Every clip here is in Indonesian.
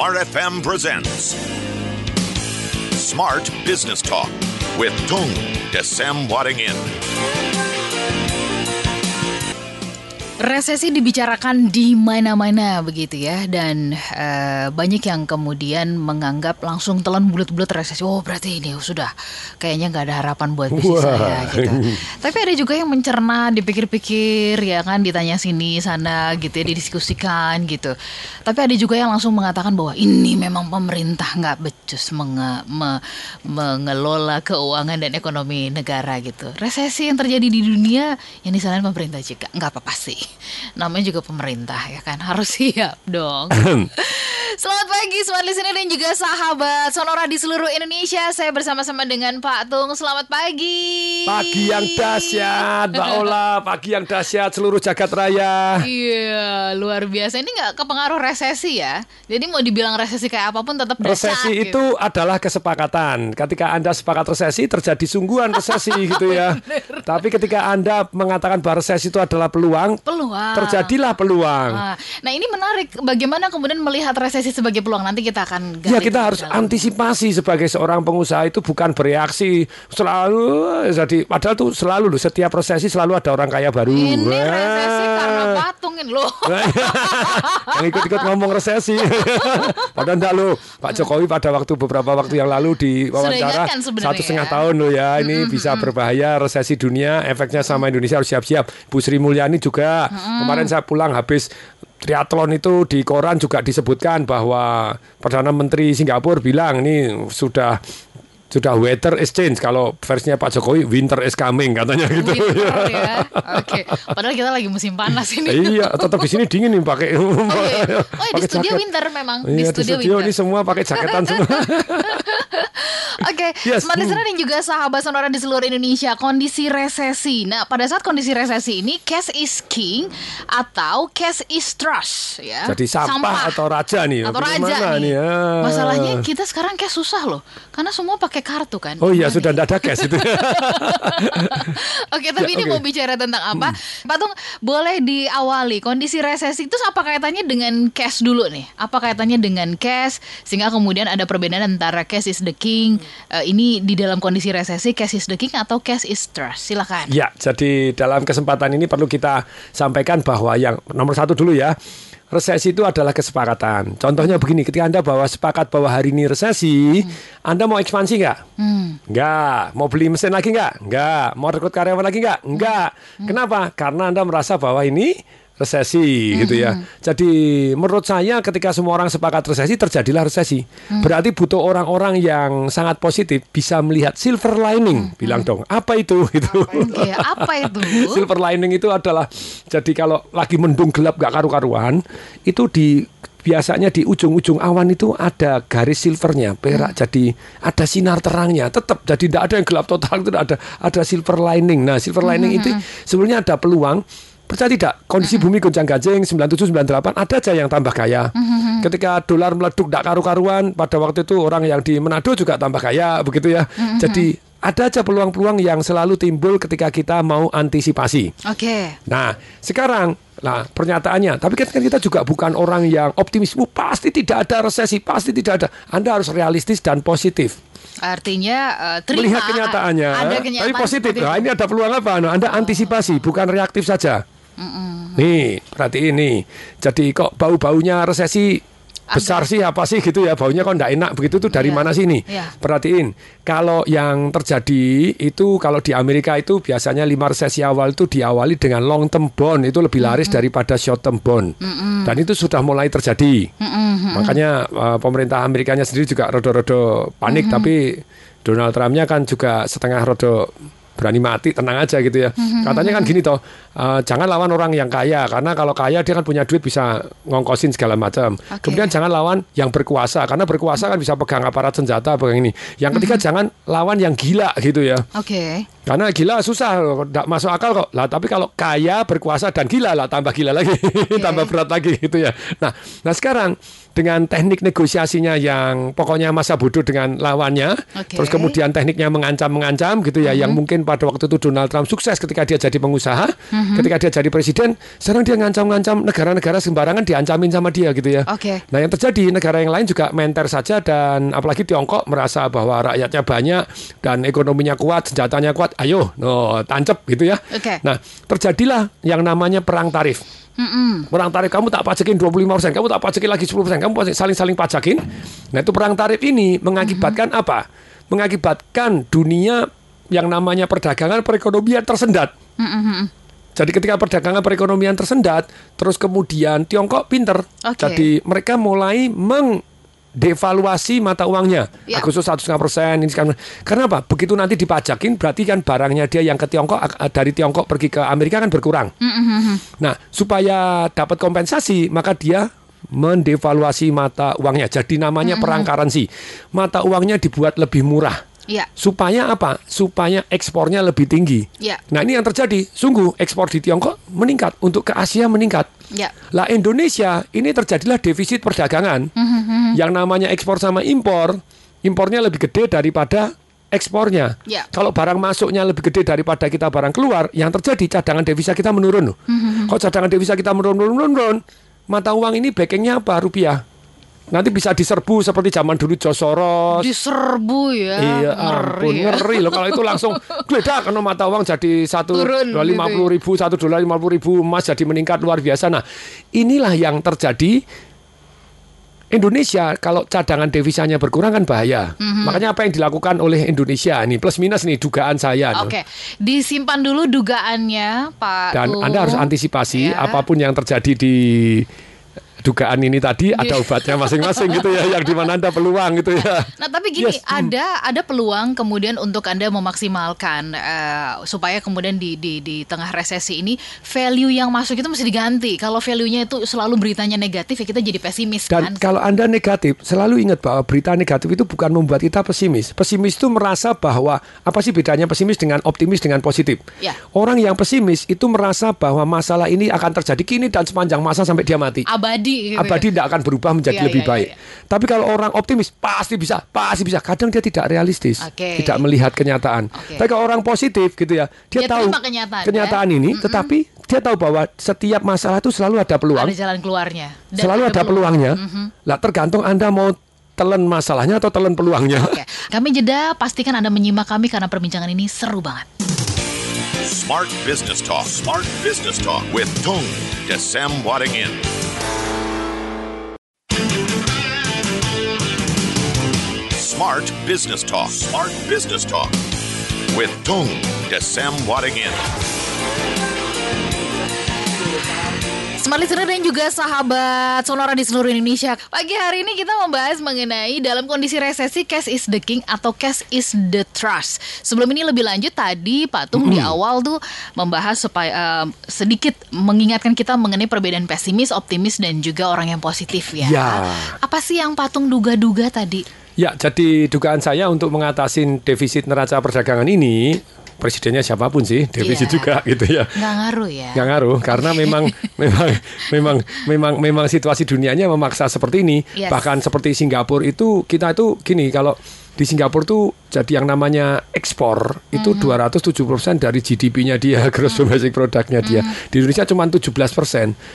Smart FM presents Smart Business Talk with Tung Desem Wadingin. Resesi dibicarakan di mana-mana begitu ya dan uh, banyak yang kemudian menganggap langsung telan bulat-bulat resesi. Oh berarti ini sudah kayaknya nggak ada harapan buat bisnis Wah. saya gitu. Tapi ada juga yang mencerna, dipikir-pikir ya kan, ditanya sini sana gitu ya, didiskusikan gitu. Tapi ada juga yang langsung mengatakan bahwa ini memang pemerintah nggak becus menge- me- mengelola keuangan dan ekonomi negara gitu. Resesi yang terjadi di dunia yang disalahin pemerintah juga nggak apa-apa sih. Namanya juga pemerintah ya kan harus siap dong. Selamat pagi Smart Listener dan juga sahabat Sonora di seluruh Indonesia. Saya bersama-sama dengan Pak Tung. Selamat pagi. Pagi yang dahsyat, Mbak Ola. Pagi yang dahsyat seluruh jagat raya. Iya, luar biasa. Ini nggak kepengaruh resesi ya. Jadi mau dibilang resesi kayak apa pun tetap dahsyat. Resesi gitu. itu adalah kesepakatan. Ketika Anda sepakat resesi, terjadi sungguhan resesi gitu ya. Tapi ketika Anda mengatakan bahwa resesi itu adalah peluang, peluang. Terjadilah peluang. Nah, nah ini menarik. Bagaimana kemudian melihat resesi sebagai peluang? Nanti kita akan gali Ya kita harus dalam. antisipasi sebagai seorang pengusaha itu bukan bereaksi selalu jadi padahal tuh selalu loh setiap resesi selalu ada orang kaya baru. Ini Wah. resesi karena patungin loh. yang ikut-ikut ngomong resesi. Padahal enggak lo, Pak Jokowi pada waktu beberapa waktu yang lalu di wawancara satu setengah ya. tahun lo ya, ini bisa berbahaya resesi dunia, efeknya sama Indonesia harus siap-siap. Bu Sri Mulyani juga kemarin saya pulang habis triathlon itu di koran juga disebutkan bahwa perdana menteri Singapura bilang ini sudah sudah weather is change kalau versinya Pak Jokowi winter is coming katanya gitu. Winter ya. Oke. Padahal kita lagi musim panas ini. iya, tetap di sini dingin nih pakai. Oh, iya. oh di pakai studio jaket. winter memang. di Iya, studio, ini winter. semua pakai jaketan semua. Oke, Yes. smart listener dan juga sahabat sonora di seluruh Indonesia, kondisi resesi. Nah, pada saat kondisi resesi ini, cash is king atau cash is trust, ya. Jadi sampah, atau raja nih. Atau raja Bagaimana nih. Ah. Masalahnya kita sekarang cash susah loh, karena semua pakai kartu kan. Oh iya, sudah tidak ada cash itu. Oke, tapi Ya, ini oke. mau bicara tentang apa? Pak Tung, boleh diawali kondisi resesi itu apa kaitannya dengan cash dulu nih? Apa kaitannya dengan cash sehingga kemudian ada perbedaan antara cash is the king eh, ini di dalam kondisi resesi cash is the king atau cash is trust? Silakan. ya, jadi dalam kesempatan ini perlu kita sampaikan bahwa yang nomor satu dulu ya. Resesi itu adalah kesepakatan. Contohnya begini, ketika Anda bahwa sepakat bahwa hari ini resesi, Anda mau ekspansi nggak? Hmm. Nggak. Mau beli mesin lagi nggak? Nggak. Mau rekrut karyawan lagi nggak? Nggak. Hmm. Kenapa? Karena Anda merasa bahwa ini resesi gitu ya. Hmm. Jadi menurut saya ketika semua orang sepakat resesi terjadilah resesi. Hmm. Berarti butuh orang-orang yang sangat positif bisa melihat silver lining. Bilang dong, apa itu gitu. Oke, apa itu? silver lining itu adalah jadi kalau lagi mendung gelap gak karu-karuan itu di biasanya di ujung-ujung awan itu ada garis silvernya perak jadi ada sinar terangnya tetap jadi tidak ada yang gelap total itu ada ada silver lining nah silver lining itu sebenarnya ada peluang percaya tidak kondisi bumi goncang ganjing 97 98 ada aja yang tambah kaya ketika dolar meleduk tidak karu-karuan pada waktu itu orang yang di Manado juga tambah kaya begitu ya jadi ada aja peluang-peluang yang selalu timbul ketika kita mau antisipasi. Oke. Nah, sekarang Nah, pernyataannya, tapi kan kita juga bukan orang yang optimis. "Wah, pasti tidak ada resesi, pasti tidak ada. Anda harus realistis dan positif. Artinya eh, terima Melihat kenyataannya, Ada kenyataan tapi positif. Nah, ini ada peluang apa? Nah, Anda antisipasi, bukan reaktif saja. Nih, berarti ini. Jadi kok bau-baunya resesi besar sih apa sih gitu ya? Baunya kok enggak enak begitu tuh dari Iya, mana sini iya. perhatiin kalau yang terjadi itu kalau di Amerika itu biasanya lima resesi awal itu diawali dengan long term bond. Itu lebih laris daripada short term bond. Dan itu sudah mulai terjadi. Makanya uh, pemerintah Amerikanya sendiri juga rodo-rodo panik. Tapi Donald Trumpnya kan juga setengah rodo berani mati tenang aja gitu ya katanya kan gini toh uh, jangan lawan orang yang kaya karena kalau kaya dia kan punya duit bisa ngongkosin segala macam Oke. kemudian jangan lawan yang berkuasa karena berkuasa kan bisa pegang aparat senjata pegang ini yang ketiga jangan lawan yang gila gitu ya Oke. karena gila susah, tidak masuk akal kok. Lah tapi kalau kaya, berkuasa dan gila lah tambah gila lagi, tambah berat lagi gitu ya. Nah, nah sekarang dengan teknik negosiasinya yang pokoknya masa bodoh dengan lawannya, Oke. terus kemudian tekniknya mengancam-mengancam gitu ya, yang mungkin pada waktu itu Donald Trump sukses ketika dia jadi pengusaha, ketika dia jadi presiden, sekarang dia ngancam-ngancam negara-negara sembarangan diancamin sama dia gitu ya. Oke. Nah yang terjadi negara yang lain juga menter saja dan apalagi Tiongkok merasa bahwa rakyatnya banyak dan ekonominya kuat, senjatanya kuat, ayo, no, tancep gitu ya. Oke. Nah terjadilah yang namanya perang tarif. Mm-mm. Perang tarif kamu tak pajakin 25%, kamu tak pajakin lagi 10%, kamu saling-saling pajakin. Nah, itu perang tarif ini mengakibatkan apa? Mengakibatkan dunia yang namanya perdagangan perekonomian tersendat. Mm-mm. Jadi ketika perdagangan perekonomian tersendat, terus kemudian Tiongkok pinter. Oke. Jadi mereka mulai mengdevaluasi mata uangnya. Ya. Agustus satu setengah persen. ini sekarang. Karena apa? Begitu nanti dipajakin, berarti kan barangnya dia yang ke Tiongkok dari Tiongkok pergi ke Amerika kan berkurang. Mm-mm. Nah, supaya dapat kompensasi, maka dia mendevaluasi mata uangnya. Jadi namanya perang currency. Mata uangnya dibuat lebih murah. Ya. Supaya apa? Supaya ekspornya lebih tinggi. Ya. Nah, ini yang terjadi. Sungguh ekspor di Tiongkok meningkat, untuk ke Asia meningkat. Ya. Lah Indonesia ini terjadilah defisit perdagangan. Yang namanya ekspor sama impor, impornya lebih gede daripada ekspornya. Ya. Kalau barang masuknya lebih gede daripada kita barang keluar, yang terjadi cadangan devisa kita menurun. loh. Kalau cadangan devisa kita menurun, menurun, menurun, menurun, mata uang ini backingnya apa? Rupiah. Nanti bisa diserbu seperti zaman dulu Josoros. Diserbu ya. Iya ampun ya. ngeri loh kalau itu langsung geledak karena mata uang jadi satu Turun dolar gitu lima puluh ribu satu dolar lima puluh ribu emas jadi meningkat luar biasa. Nah inilah yang terjadi. Indonesia kalau cadangan devisanya berkurang kan bahaya. Mhm. Makanya apa yang dilakukan oleh Indonesia ini plus minus nih dugaan saya. Oke, disimpan dulu dugaannya, Pak. Dan. Anda harus antisipasi Ya. apa pun yang terjadi di dugaan ini tadi ada obatnya masing-masing gitu ya yang di mana Anda peluang gitu ya. Nah, tapi gini, Yes, hmm. ada ada peluang kemudian untuk Anda memaksimalkan eh, supaya kemudian di, di di tengah resesi ini value yang masuk itu mesti diganti. Kalau value-nya itu selalu beritanya negatif ya kita jadi pesimis Dan kan. kalau Anda negatif, selalu ingat bahwa berita negatif itu bukan membuat kita pesimis. Pesimis itu merasa bahwa apa sih bedanya pesimis dengan optimis dengan positif? Ya. Orang yang pesimis itu merasa bahwa masalah ini akan terjadi kini dan sepanjang masa sampai dia mati. Abadi gitu. ya. Abadi tidak akan berubah menjadi Iya, lebih iya, baik. iya, Tapi kalau orang optimis pasti bisa, pasti bisa. Kadang dia tidak realistis, Oke. tidak melihat kenyataan. Oke. Tapi kalau orang positif gitu ya, dia, Dia tahu terima kenyataan, ya. ini, tetapi dia tahu bahwa setiap masalah itu selalu ada peluang Ada jalan keluarnya. Dan selalu ada peluang. peluangnya. Lah tergantung Anda mau telan masalahnya atau telan peluangnya. Oke, kami jeda. Pastikan Anda menyimak kami karena perbincangan ini seru banget. Smart Business Talk. Smart Business Talk with Tung Desem Wadingin. Smart Business Talk. Smart Business Talk with Tung Desem Wadingin. Smart listener dan juga sahabat Sonora di seluruh Indonesia. Pagi hari ini kita membahas mengenai dalam kondisi resesi cash is the king atau cash is the trust. Sebelum ini lebih lanjut tadi Pak Tung di awal tuh membahas supaya eh, sedikit mengingatkan kita mengenai perbedaan pesimis, optimis dan juga orang yang positif ya. Ya. Apa sih yang Pak Tung duga-duga tadi? Ya, jadi dugaan saya untuk mengatasi defisit neraca perdagangan ini, presidennya siapa pun sih, defisit Iya. juga gitu ya. Nggak ngaruh ya? Nggak ngaruh karena memang memang memang memang memang situasi dunianya memaksa seperti ini. Yes. Bahkan seperti Singapura itu kita itu gini kalau di Singapura tuh jadi yang namanya ekspor itu Mm-hmm. 270% dari GDP-nya dia gross domestic product-nya dia. Mm-hmm. Di Indonesia cuma 17%.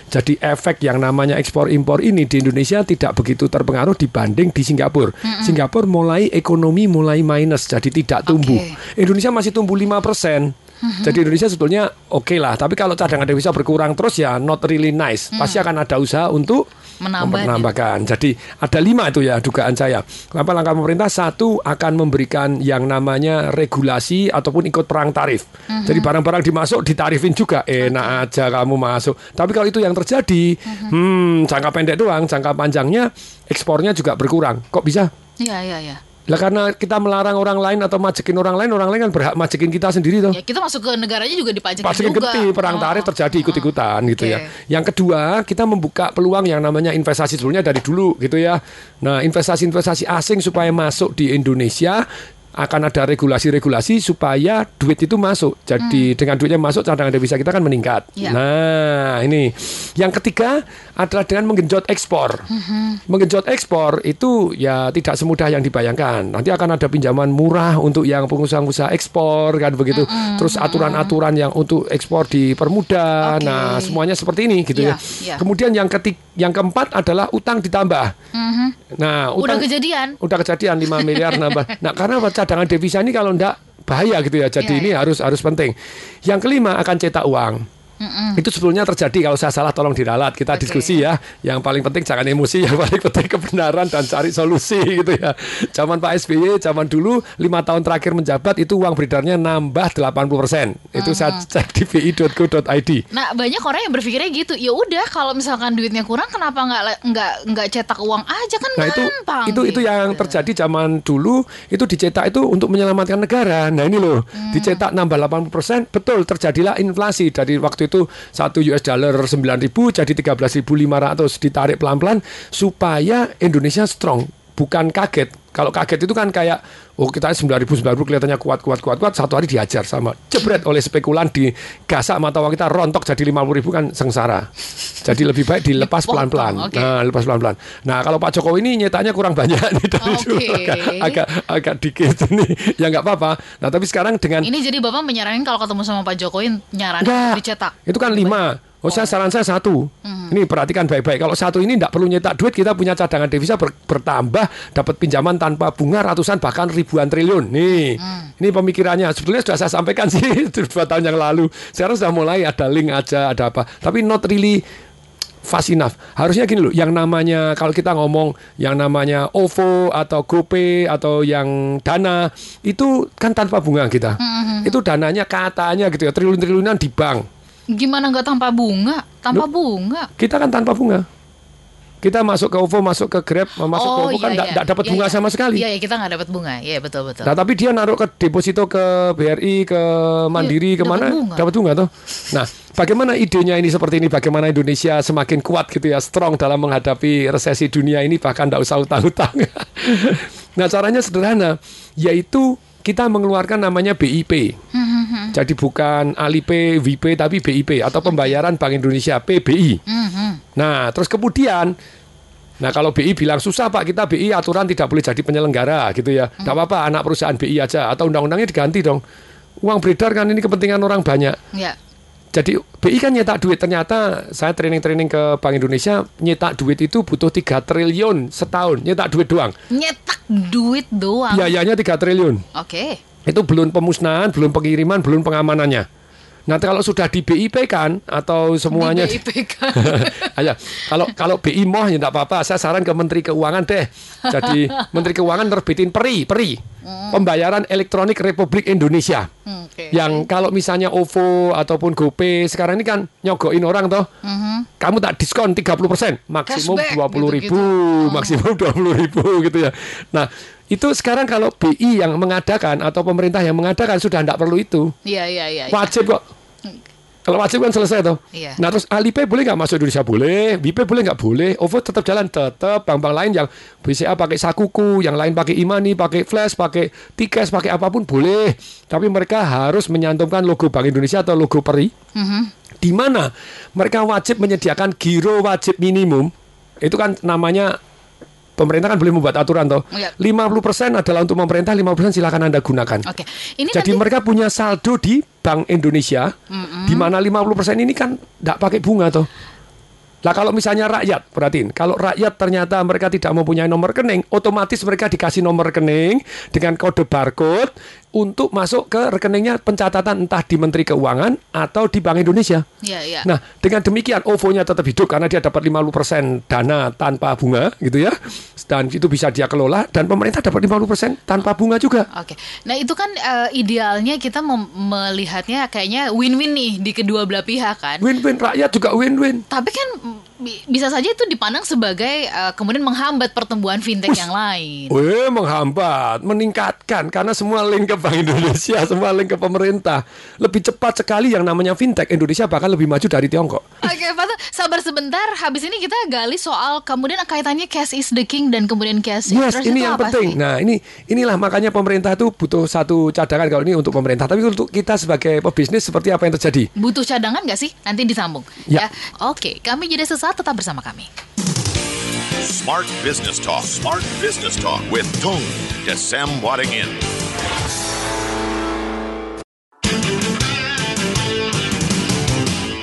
Jadi efek yang namanya ekspor impor ini di Indonesia tidak begitu terpengaruh dibanding di Singapura. Mm-hmm. Singapura mulai ekonomi mulai minus jadi tidak tumbuh. Oke. Indonesia masih tumbuh 5%. Jadi Indonesia sebetulnya oke lah, tapi kalau cadangan devisa berkurang terus ya not really nice. Pasti akan ada usaha untuk Menambah, menambahkan. Jadi ada lima itu ya dugaan saya. Apa langkah pemerintah? Satu akan memberikan yang namanya regulasi ataupun ikut perang tarif. Jadi barang-barang dimasuk ditarifin juga. Enak aja kamu masuk. Tapi kalau itu yang terjadi, hmm, jangka pendek doang, jangka panjangnya ekspornya juga berkurang. Kok bisa? Iya, iya, iya. Lah karena kita melarang orang lain atau majekin orang lain, orang lain kan berhak majekin kita sendiri toh. Ya kita masuk ke negaranya juga dipajakin Pasti juga. geti perang tarif Oh. terjadi ikut-ikutan gitu Oke. ya. Yang kedua, kita membuka peluang yang namanya investasi sebelumnya dari dulu gitu ya. Nah, investasi-investasi asing supaya masuk di Indonesia akan ada regulasi-regulasi supaya duit itu masuk. Jadi dengan duitnya masuk cadangan devisa kita kan meningkat. Ya. Nah, ini. Yang ketiga adalah dengan menggenjot ekspor. Menggenjot ekspor itu ya tidak semudah yang dibayangkan. Nanti akan ada pinjaman murah untuk yang pengusaha-pengusaha ekspor kan begitu. Terus aturan-aturan yang untuk ekspor dipermudah. Oke. Nah, semuanya seperti ini gitu Ya, ya. ya. Kemudian yang ketik yang keempat adalah utang ditambah. Nah, Udah utang kejadian. udah kejadian 5 miliar nambah. Nah, karena apa? Cadangan devisa ini kalau enggak bahaya gitu ya. Jadi Iya, ini iya. harus harus penting. Yang kelima akan cetak uang. Itu sebetulnya terjadi kalau saya salah tolong diralat. Kita Oke. diskusi ya. Yang paling penting jangan emosi, yang paling penting kebenaran dan cari solusi gitu ya. Zaman Pak SBY, zaman dulu lima tahun terakhir menjabat itu uang beredarnya nambah 80%. Itu saya cek di bi.go.id. Nah banyak orang yang berpikirnya gitu. Ya udah kalau misalkan duitnya kurang kenapa nggak nggak nggak cetak uang aja kan Nah itu gampang. itu itu gitu. yang terjadi zaman dulu itu dicetak itu untuk menyelamatkan negara. Nah ini loh Hmm. dicetak nambah 80% betul terjadilah inflasi dari waktu itu satu US dollar 9.000 jadi 13.500 ditarik pelan-pelan supaya Indonesia strong bukan kaget. Kalau kaget itu kan kayak oh kita 9.000 9.000 kelihatannya kuat kuat kuat kuat satu hari dihajar sama jebret oleh spekulan di gasak mata uang kita rontok jadi 50.000 kan sengsara. Jadi lebih baik dilepas pelan-pelan. Nah, lepas pelan-pelan. Nah, kalau Pak Jokowi ini nyetaknya kurang banyak nih dari Oke. dulu agak, agak agak dikit ini. Ya nggak apa-apa. Nah, tapi sekarang dengan Ini jadi bapak menyarankan kalau ketemu sama Pak Jokowi nyaranin dicetak. Itu kan lima. Oh, saya saran saya satu. Hmm. Ini perhatikan baik-baik. Kalau satu ini tidak perlu nyetak duit, kita punya cadangan devisa ber- bertambah, dapat pinjaman tanpa bunga ratusan bahkan ribuan triliun. Nih, Hmm. ini pemikirannya. Sebetulnya sudah saya sampaikan sih dua tahun yang lalu. Sekarang sudah mulai ada link aja, ada apa. Tapi not really fast enough. Harusnya gini loh, yang namanya kalau kita ngomong yang namanya OVO atau GoPay atau yang dana itu kan tanpa bunga kita. Hmm, Itu dananya katanya gitu ya, triliun-triliunan di bank. Gimana nggak tanpa bunga? Tanpa bunga. Kita kan tanpa bunga. Kita masuk ke OVO, masuk ke Grab, masuk ke OVO kan iya, tidak iya. dapat Iya, bunga iya. sama sekali. Iya, iya, kita nggak dapat bunga. Iya, betul betul. Nah, tapi dia naruh ke deposito ke BRI, ke Mandiri, Iya, ke mana? dapat bunga. Bunga tuh. Nah, bagaimana idenya ini seperti ini? Bagaimana Indonesia semakin kuat gitu ya, strong dalam menghadapi resesi dunia ini, bahkan tidak usah utang-utang. nah, caranya sederhana, yaitu kita mengeluarkan namanya BIP. Jadi bukan Alipay, WP, tapi BIP atau pembayaran Bank Indonesia PBI. Mhm. Nah, terus kemudian Nah kalau BI bilang susah Pak kita BI aturan tidak boleh jadi penyelenggara gitu ya. Tidak apa-apa anak perusahaan BI aja atau undang-undangnya diganti dong. Uang beredar kan ini kepentingan orang banyak. Ya. Jadi BI kan nyetak duit ternyata saya training-training ke Bank Indonesia nyetak duit itu butuh 3 triliun setahun nyetak duit doang. Nyetak duit doang. Biayanya 3 triliun. Oke. Itu belum pemusnahan, belum pengiriman, belum pengamanannya. Nah kalau sudah di BIP kan atau semuanya Di BIP kan. Ayo, kalau kalau BI moh ya enggak apa-apa. Saya saran ke Menteri Keuangan deh. Jadi Menteri Keuangan terbitin PERI, PERI. Pembayaran Elektronik Republik Indonesia. Oke. Yang kalau misalnya OVO ataupun GoPay sekarang ini kan nyogoin orang toh. Kamu tak diskon 30%, maksimum Cashback, 20 ribu, gitu-gitu. maksimum 20 ribu gitu ya. Nah, itu sekarang kalau BI yang mengadakan atau pemerintah yang mengadakan sudah tidak perlu itu. Iya, iya, iya. iya. Wajib kok. Kalau wajib kan selesai toh. Iya. Nah terus Alipay boleh nggak masuk Indonesia? Boleh. WP boleh nggak? Boleh. OVO tetap jalan. Tetap bank-bank lain yang BCA pakai Sakuku, yang lain pakai Imani, pakai Flash, pakai Tikes, pakai apa pun boleh. Tapi mereka harus menyantumkan logo Bank Indonesia atau logo PERI. Mhm. Di mana mereka wajib menyediakan giro wajib minimum. Itu kan namanya pemerintah kan boleh membuat aturan toh. Iya. 50% adalah untuk pemerintah, 50% silakan Anda gunakan. Oke. Ini Jadi nanti mereka punya saldo di Bank Indonesia, di mana 50% ini kan tidak pakai bunga toh. Lah kalau misalnya rakyat, perhatiin, kalau rakyat ternyata mereka tidak mempunyai nomor rekening, otomatis mereka dikasih nomor rekening dengan kode barcode untuk masuk ke rekeningnya pencatatan entah di Menteri Keuangan atau di Bank Indonesia. Iya, iya. Nah, dengan demikian OVO-nya tetap hidup karena dia dapat 50% dana tanpa bunga gitu ya. Dan itu bisa dia kelola dan pemerintah dapat 50% tanpa bunga juga. Oke, nah itu kan eh, idealnya kita melihatnya kayaknya win-win nih di kedua belah pihak kan. Win-win rakyat juga win-win. Tapi kan bisa saja itu dipandang sebagai eh, kemudian menghambat pertumbuhan fintech yang lain. Weh, menghambat, meningkatkan karena semua link ke Bank Indonesia, semua link ke pemerintah. Lebih cepat sekali yang namanya fintech Indonesia bahkan lebih maju dari Tiongkok. Oke, Pak, sabar sebentar. Habis ini kita gali soal kemudian kaitannya cash is the king dan kemudian cash Yes, interest ini yang penting. sih? Nah, ini inilah makanya pemerintah itu butuh satu cadangan kalau ini untuk pemerintah. Tapi untuk kita sebagai pebisnis seperti apa yang terjadi? Butuh cadangan nggak sih? Nanti disambung. Ya. Oke, kami jeda sesaat tetap bersama kami. Smart Business Talk. Smart Business Talk with Tung Desem Wadingin.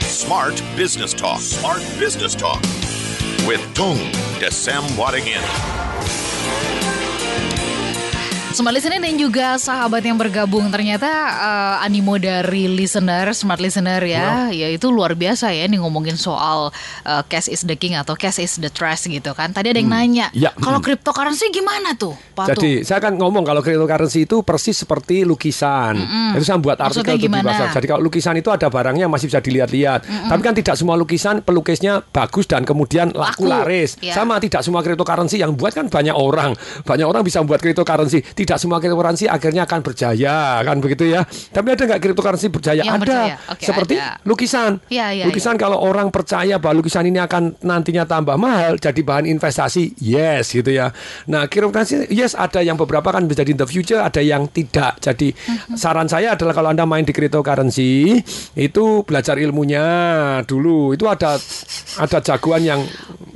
Smart Business Talk. Smart Business Talk with Tung Desem Wadingin. Smart listener dan juga sahabat yang bergabung ternyata eh, animo dari listener, smart listener ya, ya itu luar biasa ya nih ngomongin soal eh, cash is the king atau cash is the trust gitu kan. Tadi ada yang nanya, Ya. kalau cryptocurrency gimana tuh, Pak Jadi saya kan ngomong kalau cryptocurrency itu persis seperti lukisan. Itu saya buat artikel di pasar. Jadi kalau lukisan itu ada barangnya masih bisa dilihat-lihat. Tapi kan tidak semua lukisan pelukisnya bagus dan kemudian Laku. laku, laris. Ya. Sama tidak semua cryptocurrency yang buat kan banyak orang. Banyak orang bisa membuat cryptocurrency. Tidak semua cryptocurrency akhirnya akan berjaya kan begitu ya. Tapi ada nggak cryptocurrency berjaya? Yang ada. berjaya. Oke, Seperti ada. lukisan. Ya, ya, lukisan kalau orang percaya bahwa lukisan ini akan nantinya tambah mahal jadi bahan investasi, yes gitu ya. Nah, cryptocurrency yes ada yang beberapa kan bisa di the future, ada yang tidak. Jadi Mhm. saran saya adalah kalau Anda main di cryptocurrency itu belajar ilmunya dulu. Itu ada ada jagoan yang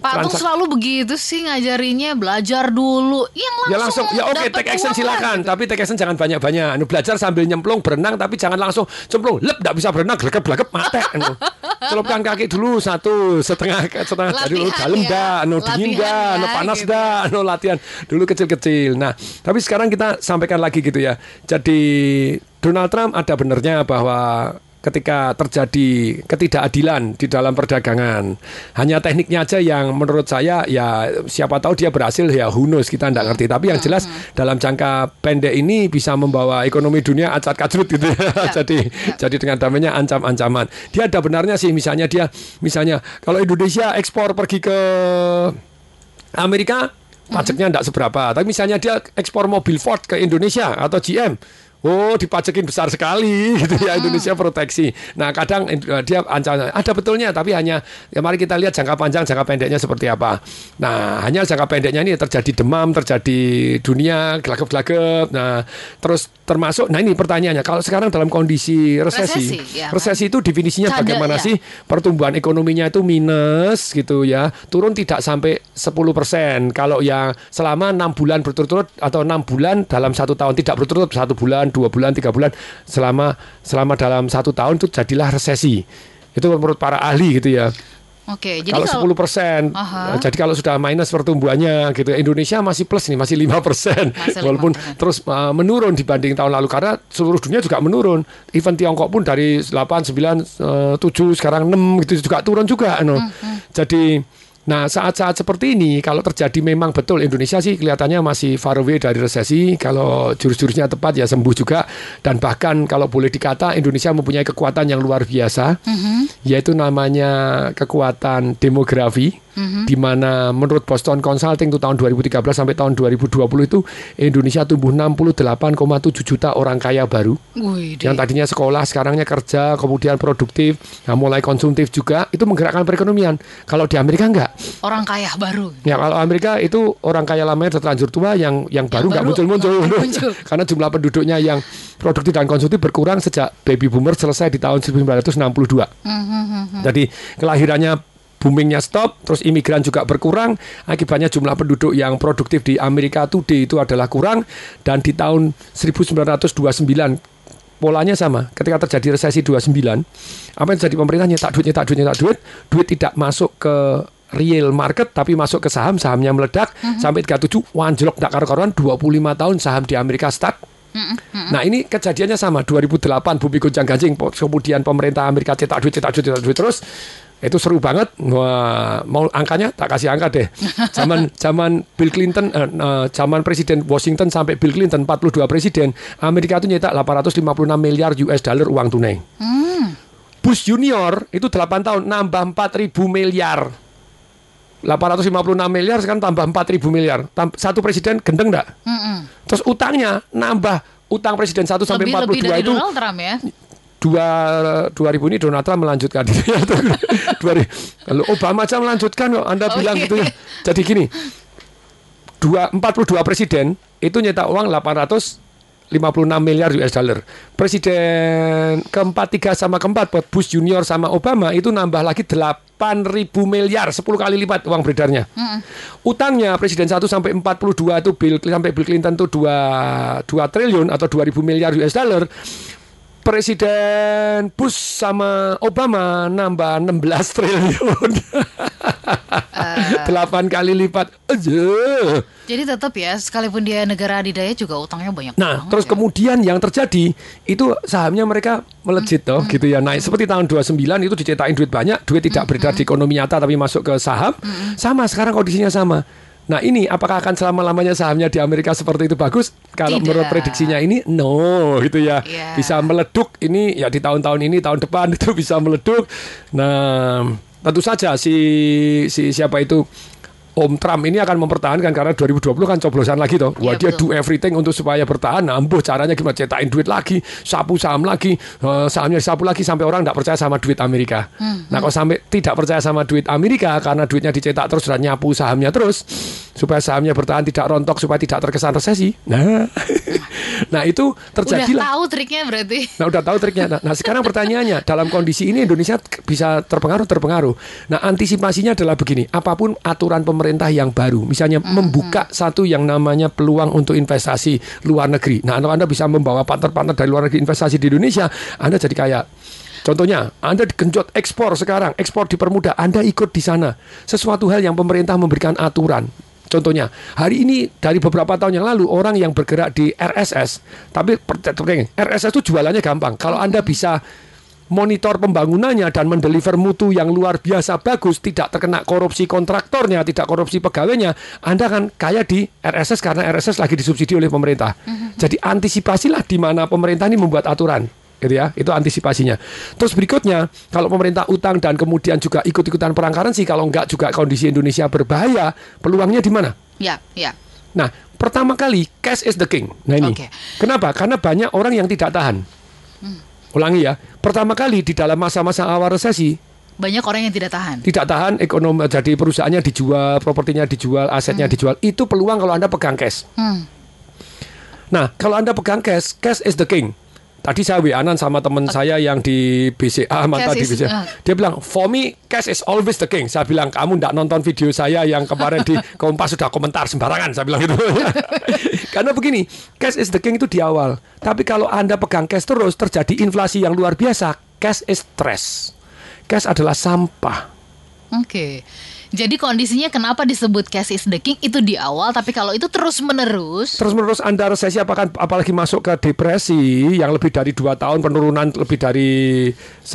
Pak Tung selalu begitu sih ngajarinya belajar dulu. Yang langsung Ya langsung, ya oke, dapat take action silakan. gitu. Tapi take action jangan banyak-banyak. Anu belajar sambil nyemplung berenang, tapi jangan langsung cemplung. Lep, tidak bisa berenang, gelagap mate. Anu. Celupkan kaki dulu satu setengah setengah dulu Latihan dalam ya. dah, anu dingin dah, anu ya, panas gitu. dah, anu latihan dulu kecil-kecil. Nah, tapi sekarang kita sampaikan lagi gitu ya. Jadi Donald Trump ada benernya bahwa ketika terjadi ketidakadilan di dalam perdagangan. Hanya tekniknya aja yang menurut saya ya siapa tahu dia berhasil ya knows kita tidak ngerti. Tapi yang jelas dalam jangka pendek ini bisa membawa ekonomi dunia acak kacrut gitu ya. jadi jadi dengan damainya ancam-ancaman. Dia ada benarnya sih misalnya dia misalnya kalau Indonesia ekspor pergi ke Amerika pajaknya tidak seberapa. Tapi misalnya dia ekspor mobil Ford ke Indonesia atau GM, oh dipajakin besar sekali gitu ya Indonesia proteksi. Nah kadang eh, dia ancaman ada betulnya, tapi hanya ya mari kita lihat jangka panjang, jangka pendeknya seperti apa. Nah hanya jangka pendeknya ini terjadi demam, terjadi dunia gelagap-gelagap. Nah terus termasuk, nah ini pertanyaannya, kalau sekarang dalam kondisi resesi, Resesi, ya. resesi itu definisinya Cadel, bagaimana ya. sih? pertumbuhan ekonominya itu minus gitu ya turun tidak sampai 10% kalau yang selama enam bulan berturut-turut atau enam bulan dalam satu tahun tidak berturut-turut satu bulan dua bulan tiga bulan selama selama dalam satu tahun itu jadilah resesi itu menurut para ahli gitu ya Oke, jadi kalau 10 persen, Aha. jadi kalau sudah minus pertumbuhannya gitu, Indonesia masih plus nih, masih 5 persen, walaupun 5%. terus uh, menurun dibanding tahun lalu karena seluruh dunia juga menurun. Even Tiongkok pun dari 8, 9, uh, 7 sekarang 6 gitu juga turun juga. anu. Jadi Nah, saat-saat seperti ini, kalau terjadi memang betul Indonesia sih kelihatannya masih far away dari resesi. Kalau jurus-jurusnya tepat ya sembuh juga. Dan bahkan kalau boleh dikata Indonesia mempunyai kekuatan yang luar biasa, yaitu namanya kekuatan demografi. Di mana menurut Boston Consulting itu tahun 2013 sampai tahun 2020 itu Indonesia tumbuh 68,7 juta orang kaya baru. Wih, yang tadinya sekolah sekarangnya kerja kemudian produktif nah mulai konsumtif juga itu menggerakkan perekonomian. Kalau di Amerika enggak. Orang kaya baru. ya kalau Amerika itu orang kaya lamanya terlanjur tua yang yang baru nggak baru muncul-muncul. karena jumlah penduduknya yang produktif dan konsumtif berkurang sejak baby boomer selesai di tahun 1962 jadi kelahirannya boomingnya stop, terus imigran juga berkurang, akibatnya jumlah penduduk yang produktif di Amerika Today itu adalah kurang, dan di tahun 1929 polanya sama. Ketika terjadi resesi 29, apa yang terjadi pemerintah nyetak duit, nyetak duit, nyetak duit, duit tidak masuk ke real market tapi masuk ke saham, sahamnya meledak sampai 37 wanjlok tak karu-karuan 25 tahun saham di Amerika stuck. Nah ini kejadiannya sama 2008 bumi gonjang ganjing kemudian pemerintah Amerika cetak duit cetak duit cetak duit terus itu seru banget. Wah, mau angkanya? Tak kasih angka deh. Zaman zaman Bill Clinton eh, eh, zaman presiden Washington sampai Bill Clinton 42 presiden Amerika itu nyetak 856 miliar US dollar uang tunai. Bush Junior itu 8 tahun nambah 4000 miliar. 856 miliar sekarang tambah 4000 miliar. Satu presiden gendeng enggak? Mm-mm. Terus utangnya nambah utang presiden 1 sampai Lebih lebih 42 dari itu Donald Trump ya. Dua 2000 ini Donald Trump melanjutkan dirinya. 2000. Lalu Obama aja melanjutkan kok Anda Oh, bilang gitu ya. Jadi gini. dua 42 presiden itu nyetak uang 856 miliar US dollar. Presiden keempat, tiga sama keempat buat Bush Junior sama Obama itu nambah lagi 8.000 miliar, 10 kali lipat uang beredarnya. Utangnya presiden 1 sampai 42 itu Bill sampai Bill Clinton itu 2 2 triliun atau 2000 miliar US dollar. Presiden Bush sama Obama nambah 16 triliun. Delapan kali lipat aja. Jadi tetap ya, sekalipun dia negara adidaya juga utangnya banyak Nah, terus ya. kemudian yang terjadi itu sahamnya mereka melejit toh gitu ya naik seperti tahun 29 itu dicetakin duit banyak, duit tidak beredar di ekonomi nyata tapi masuk ke saham. Sama sekarang kondisinya sama. Nah, ini apakah akan selama-lamanya sahamnya di Amerika seperti itu bagus? Kalau Tidak. menurut prediksinya ini no gitu ya. Iya. Bisa meleduk ini ya di tahun-tahun ini, tahun depan itu bisa meleduk. Nah, tentu saja si si siapa itu Om Trump ini akan mempertahankan karena 2020 kan coblosan lagi toh. Wah dia Iya, betul. do everything untuk supaya bertahan. Ambuh caranya gimana cetakin duit lagi, sapu saham lagi, eh, sahamnya sapu lagi sampai orang tidak percaya sama duit Amerika. Hmm, Nah, kalau sampai tidak percaya sama duit Amerika karena duitnya dicetak terus dan nyapu sahamnya terus supaya sahamnya bertahan tidak rontok supaya tidak terkesan resesi. Nah. nah, itu Udah terjadilah. tahu triknya berarti. Nah udah tahu triknya. Nah, nah, sekarang pertanyaannya dalam kondisi ini Indonesia bisa terpengaruh terpengaruh. Nah antisipasinya adalah begini. Apa pun aturan pemerintah yang baru, misalnya membuka satu yang namanya peluang untuk investasi luar negeri. Nah kalau anda bisa membawa partner-partner dari luar negeri investasi di Indonesia, anda jadi kaya. Contohnya, Anda digenjot ekspor sekarang, ekspor dipermudah, Anda ikut di sana. Sesuatu hal yang pemerintah memberikan aturan. Contohnya, hari ini dari beberapa tahun yang lalu orang yang bergerak di RSS, tapi RSS itu jualannya gampang. Kalau Anda bisa monitor pembangunannya dan mendeliver mutu yang luar biasa bagus, tidak terkena korupsi kontraktornya, tidak korupsi pegawainya, Anda kan kaya di RSS karena RSS lagi disubsidi oleh pemerintah. Jadi antisipasilah di mana pemerintah ini membuat aturan. Gitu ya, itu antisipasinya. Terus berikutnya, kalau pemerintah utang dan kemudian juga ikut-ikutan perang currency, kalau enggak juga kondisi Indonesia berbahaya, peluangnya di mana? Ya, ya. Nah, pertama kali cash is the king. Nah ini, Oke. kenapa? Karena banyak orang yang tidak tahan. Ulangi ya, pertama kali di dalam masa-masa awal resesi Banyak orang yang tidak tahan. tidak tahan ekonomi jadi perusahaannya dijual, propertinya dijual, asetnya dijual. Itu peluang kalau anda pegang cash. Hmm. Nah, kalau anda pegang cash, cash is the king. Tadi saya WA-an sama teman saya yang di BCA, Cash di BCA. ah. Dia bilang, for me, cash is always the king. Saya bilang, kamu ndak nonton video saya yang kemarin di Kompas sudah komentar sembarangan. Saya bilang gitu. Karena begini, cash is the king itu di awal. Tapi kalau Anda pegang cash terus, terjadi inflasi yang luar biasa. Cash is stress. Cash adalah sampah. Oke. Jadi kondisinya kenapa disebut cash is the king itu di awal, tapi kalau itu terus menerus, Terus menerus Anda resesi apakah apalagi masuk ke depresi yang lebih dari dua tahun penurunan lebih dari 10%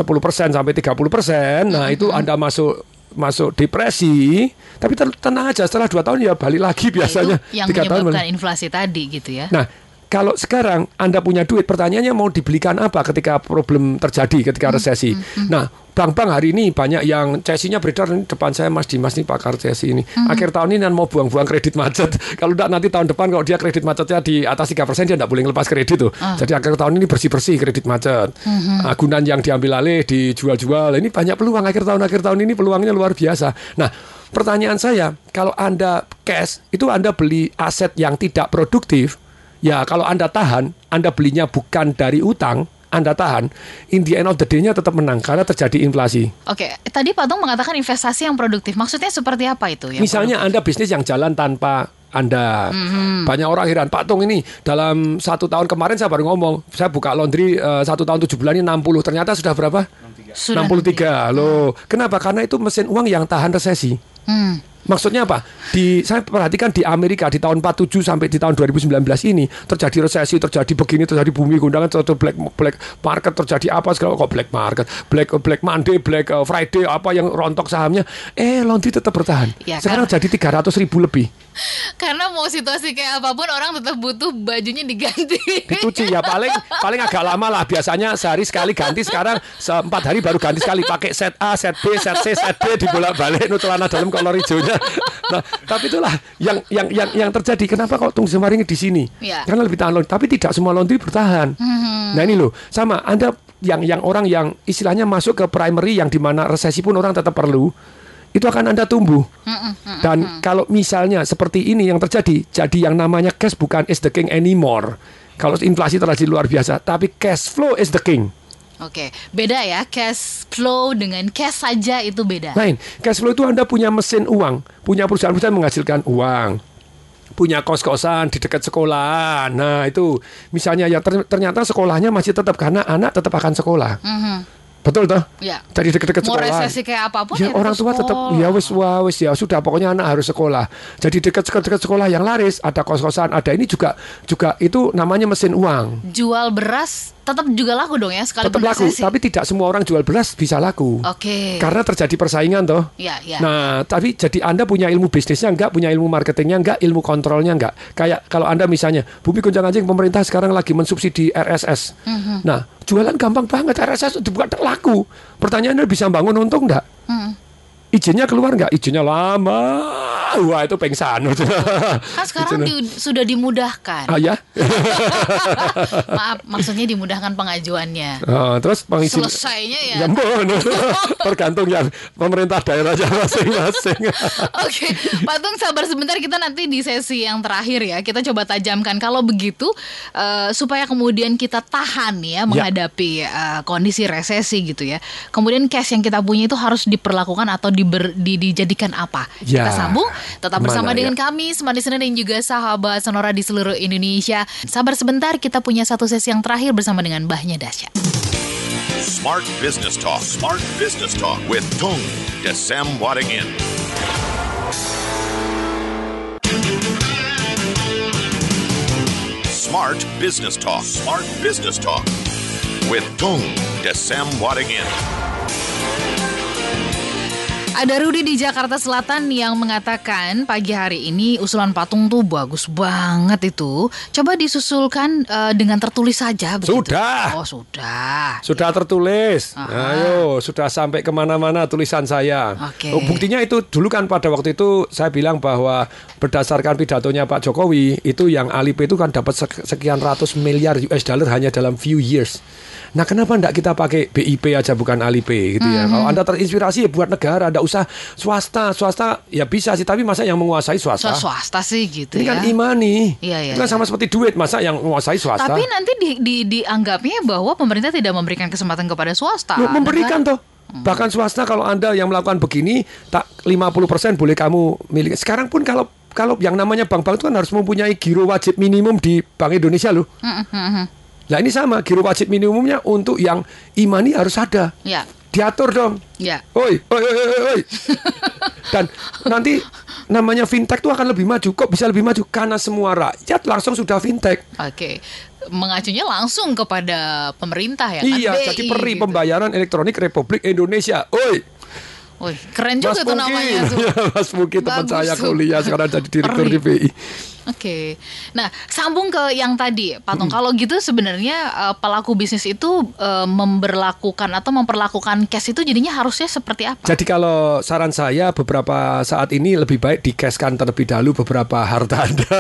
sampai 30%. Nah, itu Anda masuk masuk depresi, tapi ten- tenang aja setelah dua tahun ya balik lagi biasanya. itu yang tahun menyebabkan balik. inflasi tadi gitu ya. Nah, kalau sekarang Anda punya duit, pertanyaannya mau dibelikan apa ketika problem terjadi, ketika resesi? Nah, bank-bank hari ini banyak yang cesinya beredar ini depan saya Mas Dimas nih pakar cesi ini. Akhir tahun ini kan mau buang-buang kredit macet. Kalau enggak nanti tahun depan kalau dia kredit macetnya di atas 3% dia enggak boleh ngelepas kredit tuh. Jadi akhir tahun ini bersih-bersih kredit macet. Agunan yang diambil alih dijual-jual. Ini banyak peluang akhir tahun akhir tahun ini peluangnya luar biasa. Nah, pertanyaan saya, kalau Anda cash itu Anda beli aset yang tidak produktif, Ya kalau Anda tahan, Anda belinya bukan dari utang, Anda tahan, in the end of the day-nya tetap menang karena terjadi inflasi. Oke, tadi Pak Tung mengatakan investasi yang produktif. Maksudnya seperti apa itu? Yang Misalnya Anda bisnis yang jalan tanpa Anda. Banyak orang heran, Pak Tung ini dalam satu tahun kemarin saya baru ngomong, saya buka laundry eh, satu tahun tujuh bulan ini 60, ternyata sudah berapa? Sudah 63. Loh, kenapa? Karena itu mesin uang yang tahan resesi. Hmm. Maksudnya apa? Di saya perhatikan di Amerika di tahun 47 sampai di tahun 2019 ini terjadi resesi, terjadi begini, terjadi bumi gundangan, terjadi black black market, terjadi apa segala kok black market, black black Monday, black uh, Friday apa yang rontok sahamnya, eh laundry tetap bertahan. Ya, Sekarang jadi 300 ribu lebih. Karena mau situasi kayak apa pun orang tetap butuh bajunya diganti. Dicuci ya paling paling agak lama lah biasanya sehari sekali ganti sekarang se- empat hari baru ganti sekali pakai set A, set B, set C, set D dibolak-balik nu celana dalam kolor hijaunya. Nah, tapi itulah yang yang yang yang terjadi. Kenapa kok tunggu semaringi di sini? Ya. Karena lebih tahan laundry, tapi tidak semua laundry bertahan. Nah, ini loh, sama Anda yang yang orang yang istilahnya masuk ke primary yang di mana resesi pun orang tetap perlu. itu akan Anda tumbuh. Dan kalau misalnya seperti ini yang terjadi, jadi yang namanya cash bukan is the king anymore. Kalau inflasi terjadi luar biasa, tapi cash flow is the king. Oke, beda ya cash flow dengan cash saja itu beda. Lain, cash flow itu Anda punya mesin uang, punya perusahaan-perusahaan menghasilkan uang, punya kos-kosan di dekat sekolah. Nah, itu misalnya ya ter- ternyata sekolahnya masih tetap karena anak tetap akan sekolah. Betul toh? Ya. Dari dekat-dekat Mau sekolah. resesi kayak apa pun Ya, ya orang tua tetap ya wis wah wis ya sudah pokoknya anak harus sekolah. Jadi dekat-dekat sekolah yang laris ada kos-kosan, ada ini juga juga itu namanya mesin uang. Jual beras tetap juga laku dong ya sekalipun Tetap laku, resesi. tapi tidak semua orang jual beras bisa laku. Oke. Karena terjadi persaingan toh. Ya, ya. Nah, tapi jadi Anda punya ilmu bisnisnya enggak, punya ilmu marketingnya enggak, ilmu kontrolnya enggak. Kayak kalau Anda misalnya, Bumi Gonjang Anjing pemerintah sekarang lagi mensubsidi RSS. Mhm. Nah, jualan gampang banget RSS dibuka laku. Pertanyaannya bisa bangun untung enggak? Mhm. Izinnya keluar enggak? Izinnya lama. Wah, itu pengsan. Kan sekarang di- sudah dimudahkan. Ah ya. Maaf, maksudnya dimudahkan pengajuannya. Ah, terus pengizin Selesainya ya. Ya, ampun. tergantung yang pemerintah daerahnya masing-masing. Oke, Pak Tung sabar sebentar kita nanti di sesi yang terakhir ya kita coba tajamkan kalau begitu eh, supaya kemudian kita tahan ya menghadapi eh, kondisi resesi gitu ya. Kemudian cash yang kita punya itu harus diperlakukan atau diber- di- dijadikan apa? Ya. Kita sambung tetap bersama dengan ya? kami Smart Listener dan juga sahabat Sonora di seluruh Indonesia. Sabar sebentar kita punya satu sesi yang terakhir bersama dengan Mbahnya Dasya. Smart Business Talk. Smart Business Talk with Tung Desem Wadingin. Smart Business Talk. Smart Business Talk with Tung Desem Wadingin. Ada Rudi di Jakarta Selatan yang mengatakan pagi hari ini usulan patung tuh bagus banget itu. Coba disusulkan eh, dengan tertulis saja. begitu. Sudah. Oh sudah. Sudah tertulis. Aha. Ayo, sudah sampai ke mana-mana tulisan saya. Oke. Oh, buktinya itu dulu kan pada waktu itu saya bilang bahwa berdasarkan pidatonya Pak Jokowi itu yang Alipay itu kan dapat sek- sekian ratus miliar US dollar hanya dalam few years. Nah, kenapa enggak kita pakai BIP aja bukan Alipay gitu ya? Mhm. Kalau Anda terinspirasi ya buat negara, enggak usah swasta. Swasta ya bisa sih, tapi masa yang menguasai swasta? So, swasta sih gitu Ini ya. kan imani. Iya, iya, Itu kan iya. sama seperti duit, masa yang menguasai swasta? Tapi nanti di, di, dianggapnya bahwa pemerintah tidak memberikan kesempatan kepada swasta. Loh, memberikan Negara- toh. Bahkan swasta kalau Anda yang melakukan begini tak 50% boleh kamu miliki. Sekarang pun kalau kalau yang namanya bank-bank itu kan harus mempunyai giro wajib minimum di Bank Indonesia loh. Nah ini sama giro wajib minimumnya untuk yang imani harus ada. Ya, Diatur dong. ya. Oi, oi, oi, oi, oi. Dan nanti namanya fintech itu akan lebih maju. Kok bisa lebih maju? Karena semua rakyat langsung sudah fintech. Oke. Mengacunya langsung kepada pemerintah ya kan? iya, BI jadi peri gitu. pembayaran elektronik Republik Indonesia. Oi. Wih, keren juga Mas tuh Muki, namanya tuh. Mas Muki teman Bagus saya tuh. kuliah sekarang jadi direktur di BI. Oke, nah sambung ke yang tadi, Patung. Hmm. Kalau gitu sebenarnya eh, pelaku bisnis itu eh, memberlakukan atau memperlakukan cash itu jadinya harusnya seperti apa? Jadi kalau saran saya beberapa saat ini lebih baik dikeskan terlebih dahulu beberapa harta Anda.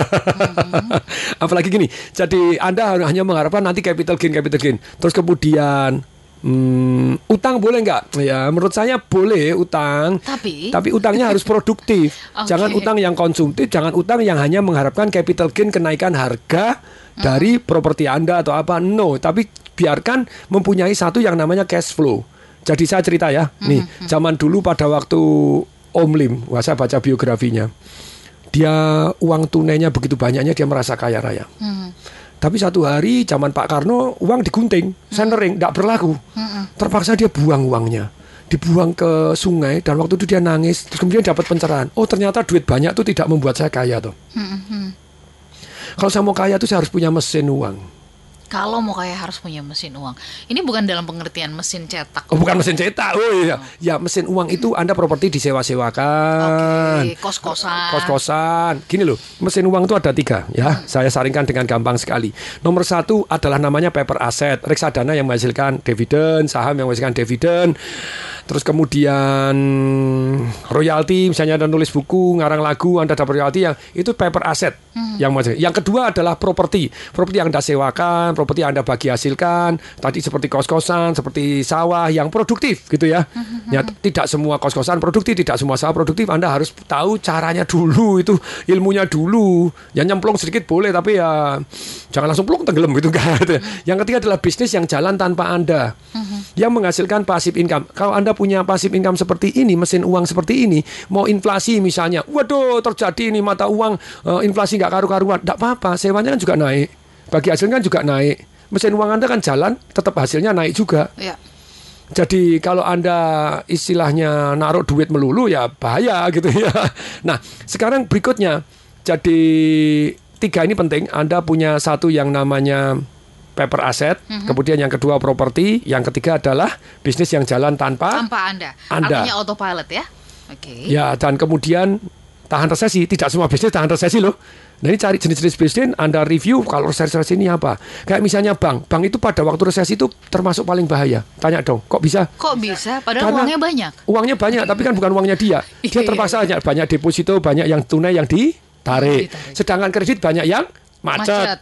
Apalagi gini, jadi Anda hanya mengharapkan nanti capital gain, capital gain. Terus kemudian hmm, utang boleh nggak? Ya menurut saya boleh utang. Tapi- tapi utangnya harus produktif. Oke. Jangan utang yang konsumtif, jangan utang yang hanya mengharapkan capital gain kenaikan harga dari properti Anda atau apa. No, tapi biarkan mempunyai satu yang namanya cash flow. Jadi saya cerita ya, nih zaman dulu pada waktu Om Lim, wah saya baca biografinya, dia uang tunainya begitu banyaknya dia merasa kaya raya. Tapi satu hari zaman Pak Karno uang digunting, centering, tidak berlaku. Terpaksa dia buang uangnya. Dibuang ke sungai dan waktu itu dia nangis. Terus kemudian dapat pencerahan. Oh ternyata duit banyak itu tidak membuat saya kaya tuh. Kalau saya mau kaya itu saya harus punya mesin uang. Kalau mau kaya harus punya mesin uang. Ini bukan dalam pengertian mesin cetak. Oh bukan mesin cetak, oh iya. Ya mesin uang itu Anda properti disewa-sewakan. Oke, kos-kosan. Kos-kosan. Gini loh, mesin uang itu ada tiga ya. Saya saringkan dengan gampang sekali. Nomor satu adalah namanya paper asset. Reksadana yang menghasilkan dividen, saham yang menghasilkan dividen. Terus kemudian royalti, misalnya Anda nulis buku, ngarang lagu, Anda dapat royalti yang itu paper asset yang menghasilkan. Yang kedua adalah properti. Properti yang Anda sewakan, properti Anda bagi hasilkan, tadi seperti kos-kosan, seperti sawah yang produktif gitu ya. Ya, tidak semua kos-kosan produktif, tidak semua sawah produktif. Anda harus tahu caranya dulu itu, ilmunya dulu. Ya nyemplung sedikit boleh tapi ya jangan langsung plung tenggelam gitu kan. Yang ketiga adalah bisnis yang jalan tanpa Anda. Yang menghasilkan pasif income. Kalau Anda punya pasif income seperti ini, mesin uang seperti ini, mau inflasi misalnya, waduh terjadi ini mata uang eh, inflasi nggak karu-karuan, tidak apa-apa, sewanya kan juga naik, bagi hasilnya kan juga naik, mesin uang Anda kan jalan, tetap hasilnya naik juga. Ya. Jadi kalau Anda istilahnya naruh duit melulu ya bahaya gitu ya. Nah, sekarang berikutnya. Jadi tiga ini penting. Anda punya satu yang namanya paper asset, kemudian yang kedua properti, yang ketiga adalah bisnis yang jalan tanpa Tanpa Anda. Anda. Artinya autopilot ya. Oke. Ya, dan kemudian tahan resesi. Tidak semua bisnis tahan resesi loh. Nah ini cari jenis-jenis bisnis, Anda review kalau resesi ini apa. Kayak misalnya bank. Bank itu pada waktu resesi itu termasuk paling bahaya. Tanya dong, kok bisa? Kok bisa? Padahal Karena uangnya banyak. Uangnya banyak, tapi kan bukan uangnya dia. Dia terpaksa banyak, banyak deposito, banyak yang tunai yang ditarik. Ditarik. Sedangkan kredit banyak yang macet. Macet.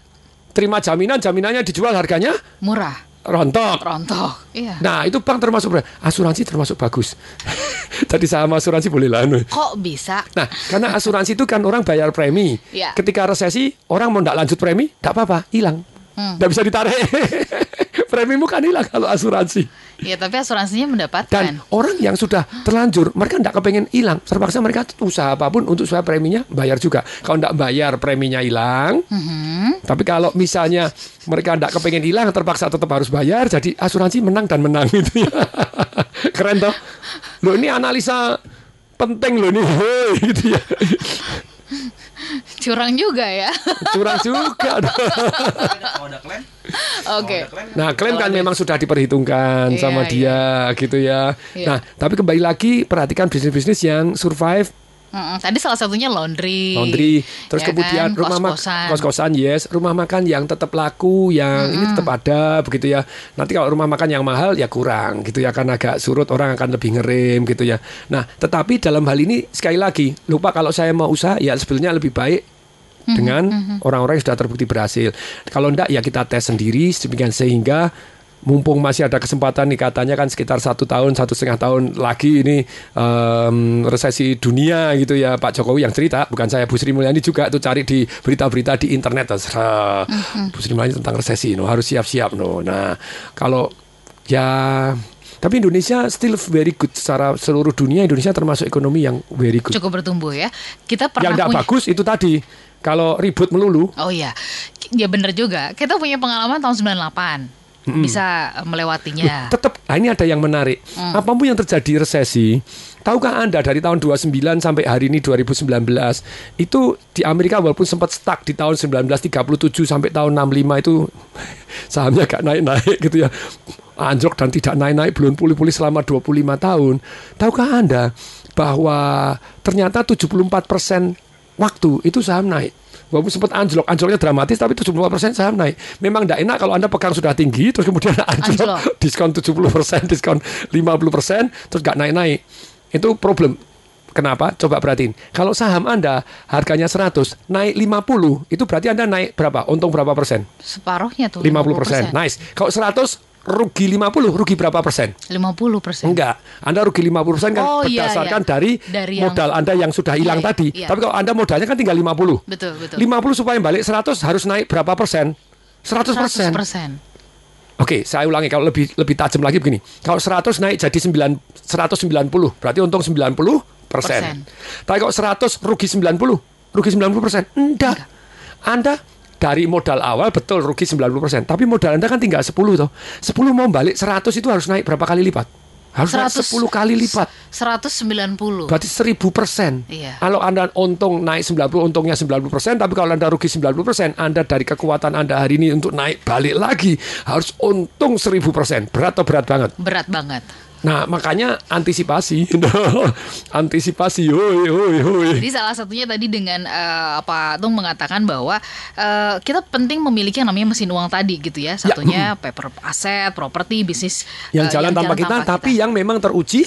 Terima jaminan, jaminannya dijual harganya Murah. Rontok. Rontok. Iya. Nah itu bank termasuk asuransi termasuk bagus. Tadi sama asuransi boleh lah. anu. Kok bisa? Nah, karena asuransi itu kan orang bayar premi. Iya. Ketika resesi, orang mau tidak lanjut premi, tidak apa-apa, hilang. Hmm. Tidak bisa ditarik. Premimu kan hilang kalau asuransi. Ya, tapi asuransinya mendapatkan. Dan orang yang sudah terlanjur, mereka tidak kepengen hilang. Terpaksa mereka usaha apa pun untuk supaya preminya bayar juga. Kalau tidak bayar, preminya hilang. Mhm. Tapi kalau misalnya mereka tidak kepengen hilang, terpaksa tetap harus bayar. Jadi asuransi menang dan menang gitu ya. Keren toh? Loh ini analisa penting loh nih. Hei, gitu ya. Curang juga ya. Curang juga. Oke. Nah, klaim kan memang sudah diperhitungkan Iya, sama iya. dia gitu ya. Iya. Nah, tapi kembali lagi perhatikan bisnis-bisnis yang survive Mm-mm. Tadi salah satunya laundry. laundry, terus Ya kemudian kan? rumah makan, Kos-kosan. yes, rumah makan yang tetap laku, yang ini tetap ada, begitu ya. Nanti kalau rumah makan yang mahal ya kurang, gitu ya, karena agak surut orang akan lebih ngerem, gitu ya. Nah, tetapi dalam hal ini sekali lagi, lupa kalau saya mau usaha, ya sebenarnya lebih baik dengan orang-orang yang sudah terbukti berhasil. Kalau enggak, ya kita tes sendiri, sehingga mumpung masih ada kesempatan nih katanya kan sekitar satu tahun satu setengah tahun lagi ini em, resesi dunia gitu ya Pak Jokowi yang cerita bukan saya Bu Sri Mulyani juga tuh cari di berita-berita di internet terserah Bu Sri Mulyani tentang resesi no harus siap-siap no nah kalau ya tapi Indonesia still very good secara seluruh dunia Indonesia termasuk ekonomi yang very good Cukup bertumbuh ya. Kita pernah yang tidak punya bagus itu tadi kalau ribut melulu Oh iya. Ya bener juga. Kita punya pengalaman tahun 98. Bisa eh, melewatinya. tetap nah ini ada yang menarik. Apa pun yang terjadi resesi, tahukah Anda dari tahun 29 sampai hari ini 2019 itu di Amerika walaupun sempat stuck di tahun 1937 sampai tahun 65 itu sahamnya gak naik-naik gitu ya. Anjlok dan tidak naik-naik belum pulih-pulih selama 25 tahun. Tahukah Anda bahwa ternyata 74% waktu itu saham naik. Walaupun sempat anjlok, anjloknya dramatis tapi 74% saham naik. Memang tidak enak kalau Anda pegang sudah tinggi terus kemudian anjlok, Anjlok. diskon 70%, diskon 50%, terus nggak naik-naik. Itu problem. Kenapa? Coba perhatiin. Kalau saham Anda harganya 100, naik 50, itu berarti Anda naik berapa? Untung berapa persen? Separuhnya tuh. 50%. Nice. Kalau 100, rugi 50, rugi berapa persen? 50 persen. Enggak. Anda rugi 50% kan Oh, iya, berdasarkan iya. dari, Dari yang- modal Anda yang sudah hilang Iya, iya, tadi. iya. Tapi kalau Anda modalnya kan tinggal 50. Betul, betul. 50 supaya balik 100 harus naik berapa persen? 100 persen. 100 persen. Oke, saya ulangi kalau lebih lebih tajam lagi begini. Kalau 100 naik jadi 9 190, berarti untung 90 persen. Persen. Tapi kalau 100 rugi 90, rugi 90 persen. Enggak. Anda dari modal awal betul rugi 90 persen, tapi modal Anda kan tinggal 10 toh. 10 mau balik 100 itu harus naik berapa kali lipat? Harus naik 10 kali lipat. 190. Berarti 1000 persen. Iya. Kalau Anda untung naik 90, untungnya 90 persen. Tapi kalau Anda rugi 90 persen, Anda dari kekuatan Anda hari ini untuk naik balik lagi harus untung 1000 persen. Berat atau berat banget? Berat banget. Nah, makanya antisipasi. antisipasi. Hoi, hoi, hoi. Jadi salah satunya tadi dengan eh, apa Tung mengatakan bahwa eh, kita penting memiliki yang namanya mesin uang tadi gitu ya. Satunya paper aset, properti, bisnis yang eh, jalan tanpa kita, tapi yang memang teruji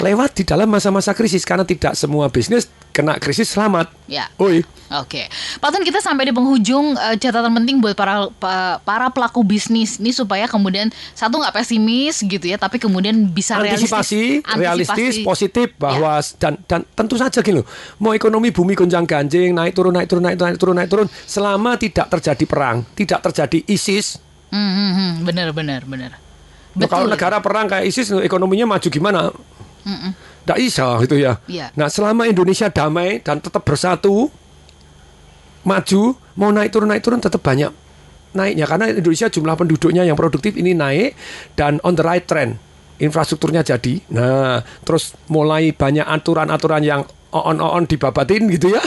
lewat di dalam masa-masa krisis karena tidak semua bisnis kena krisis selamat. Ya. Oi. Oke, Pak Tun kita sampai di penghujung eh, catatan penting buat para pa- para pelaku bisnis ini supaya kemudian satu nggak pesimis gitu ya, tapi kemudian bisa antisipasi, realistis, realistis, positif bahwa Ya. dan dan tentu saja gini loh. Mau ekonomi bumi gonjang ganjing, naik turun naik turun naik turun naik turun naik turun selama tidak terjadi perang, tidak terjadi ISIS. Hmm, hmm, hmm, bener bener bener. Loh, kalau negara perang kayak ISIS ekonominya maju gimana? Tidak bisa gitu ya. Iya. Nah selama Indonesia damai dan tetap bersatu, maju, mau naik turun naik turun tetap banyak naiknya karena Indonesia jumlah penduduknya yang produktif ini naik dan on the right trend infrastrukturnya jadi. Nah terus mulai banyak aturan-aturan yang on-on dibabatin gitu ya.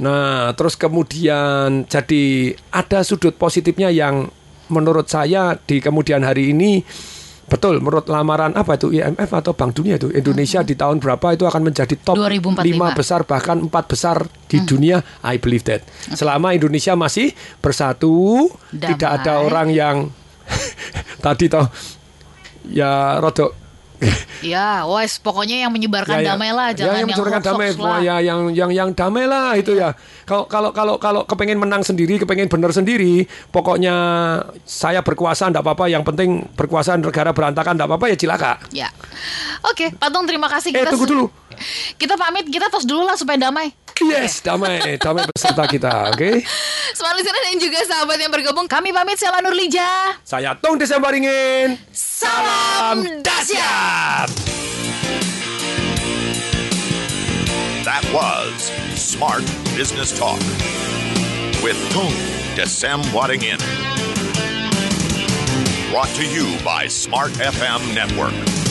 Nah terus kemudian jadi ada sudut positifnya yang menurut saya di kemudian hari ini Betul, menurut lamaran apa itu IMF atau Bank Dunia itu Indonesia di tahun berapa itu akan menjadi top 2045. 5 besar bahkan empat besar di dunia. I believe that. Selama Indonesia masih bersatu, Damai. tidak ada orang yang tadi toh ya rodok Ya, wes pokoknya yang menyebarkan ya, ya. damai lah, Ya, jangan yang yang, mencurigakan damai hoax-hoax lah. ya yang yang yang damai lah itu ya kalau kalau kalau kalau kepengen menang sendiri kepengen benar sendiri pokoknya saya berkuasa enggak apa-apa yang penting berkuasa negara berantakan enggak apa-apa ya cilaka Ya. Oke, Pak Tung terima kasih Eh, tunggu dulu. Kita pamit, kita tos dulu lah supaya damai. yes damai damai beserta kita oke Smart listener dan juga sahabat yang bergabung, kami pamit saya Lanur Lija. saya Tung Desembaringin Salam dahsyat That was Smart Business Talk with Tung Desem Wadding In. Brought to you by Smart FM Network.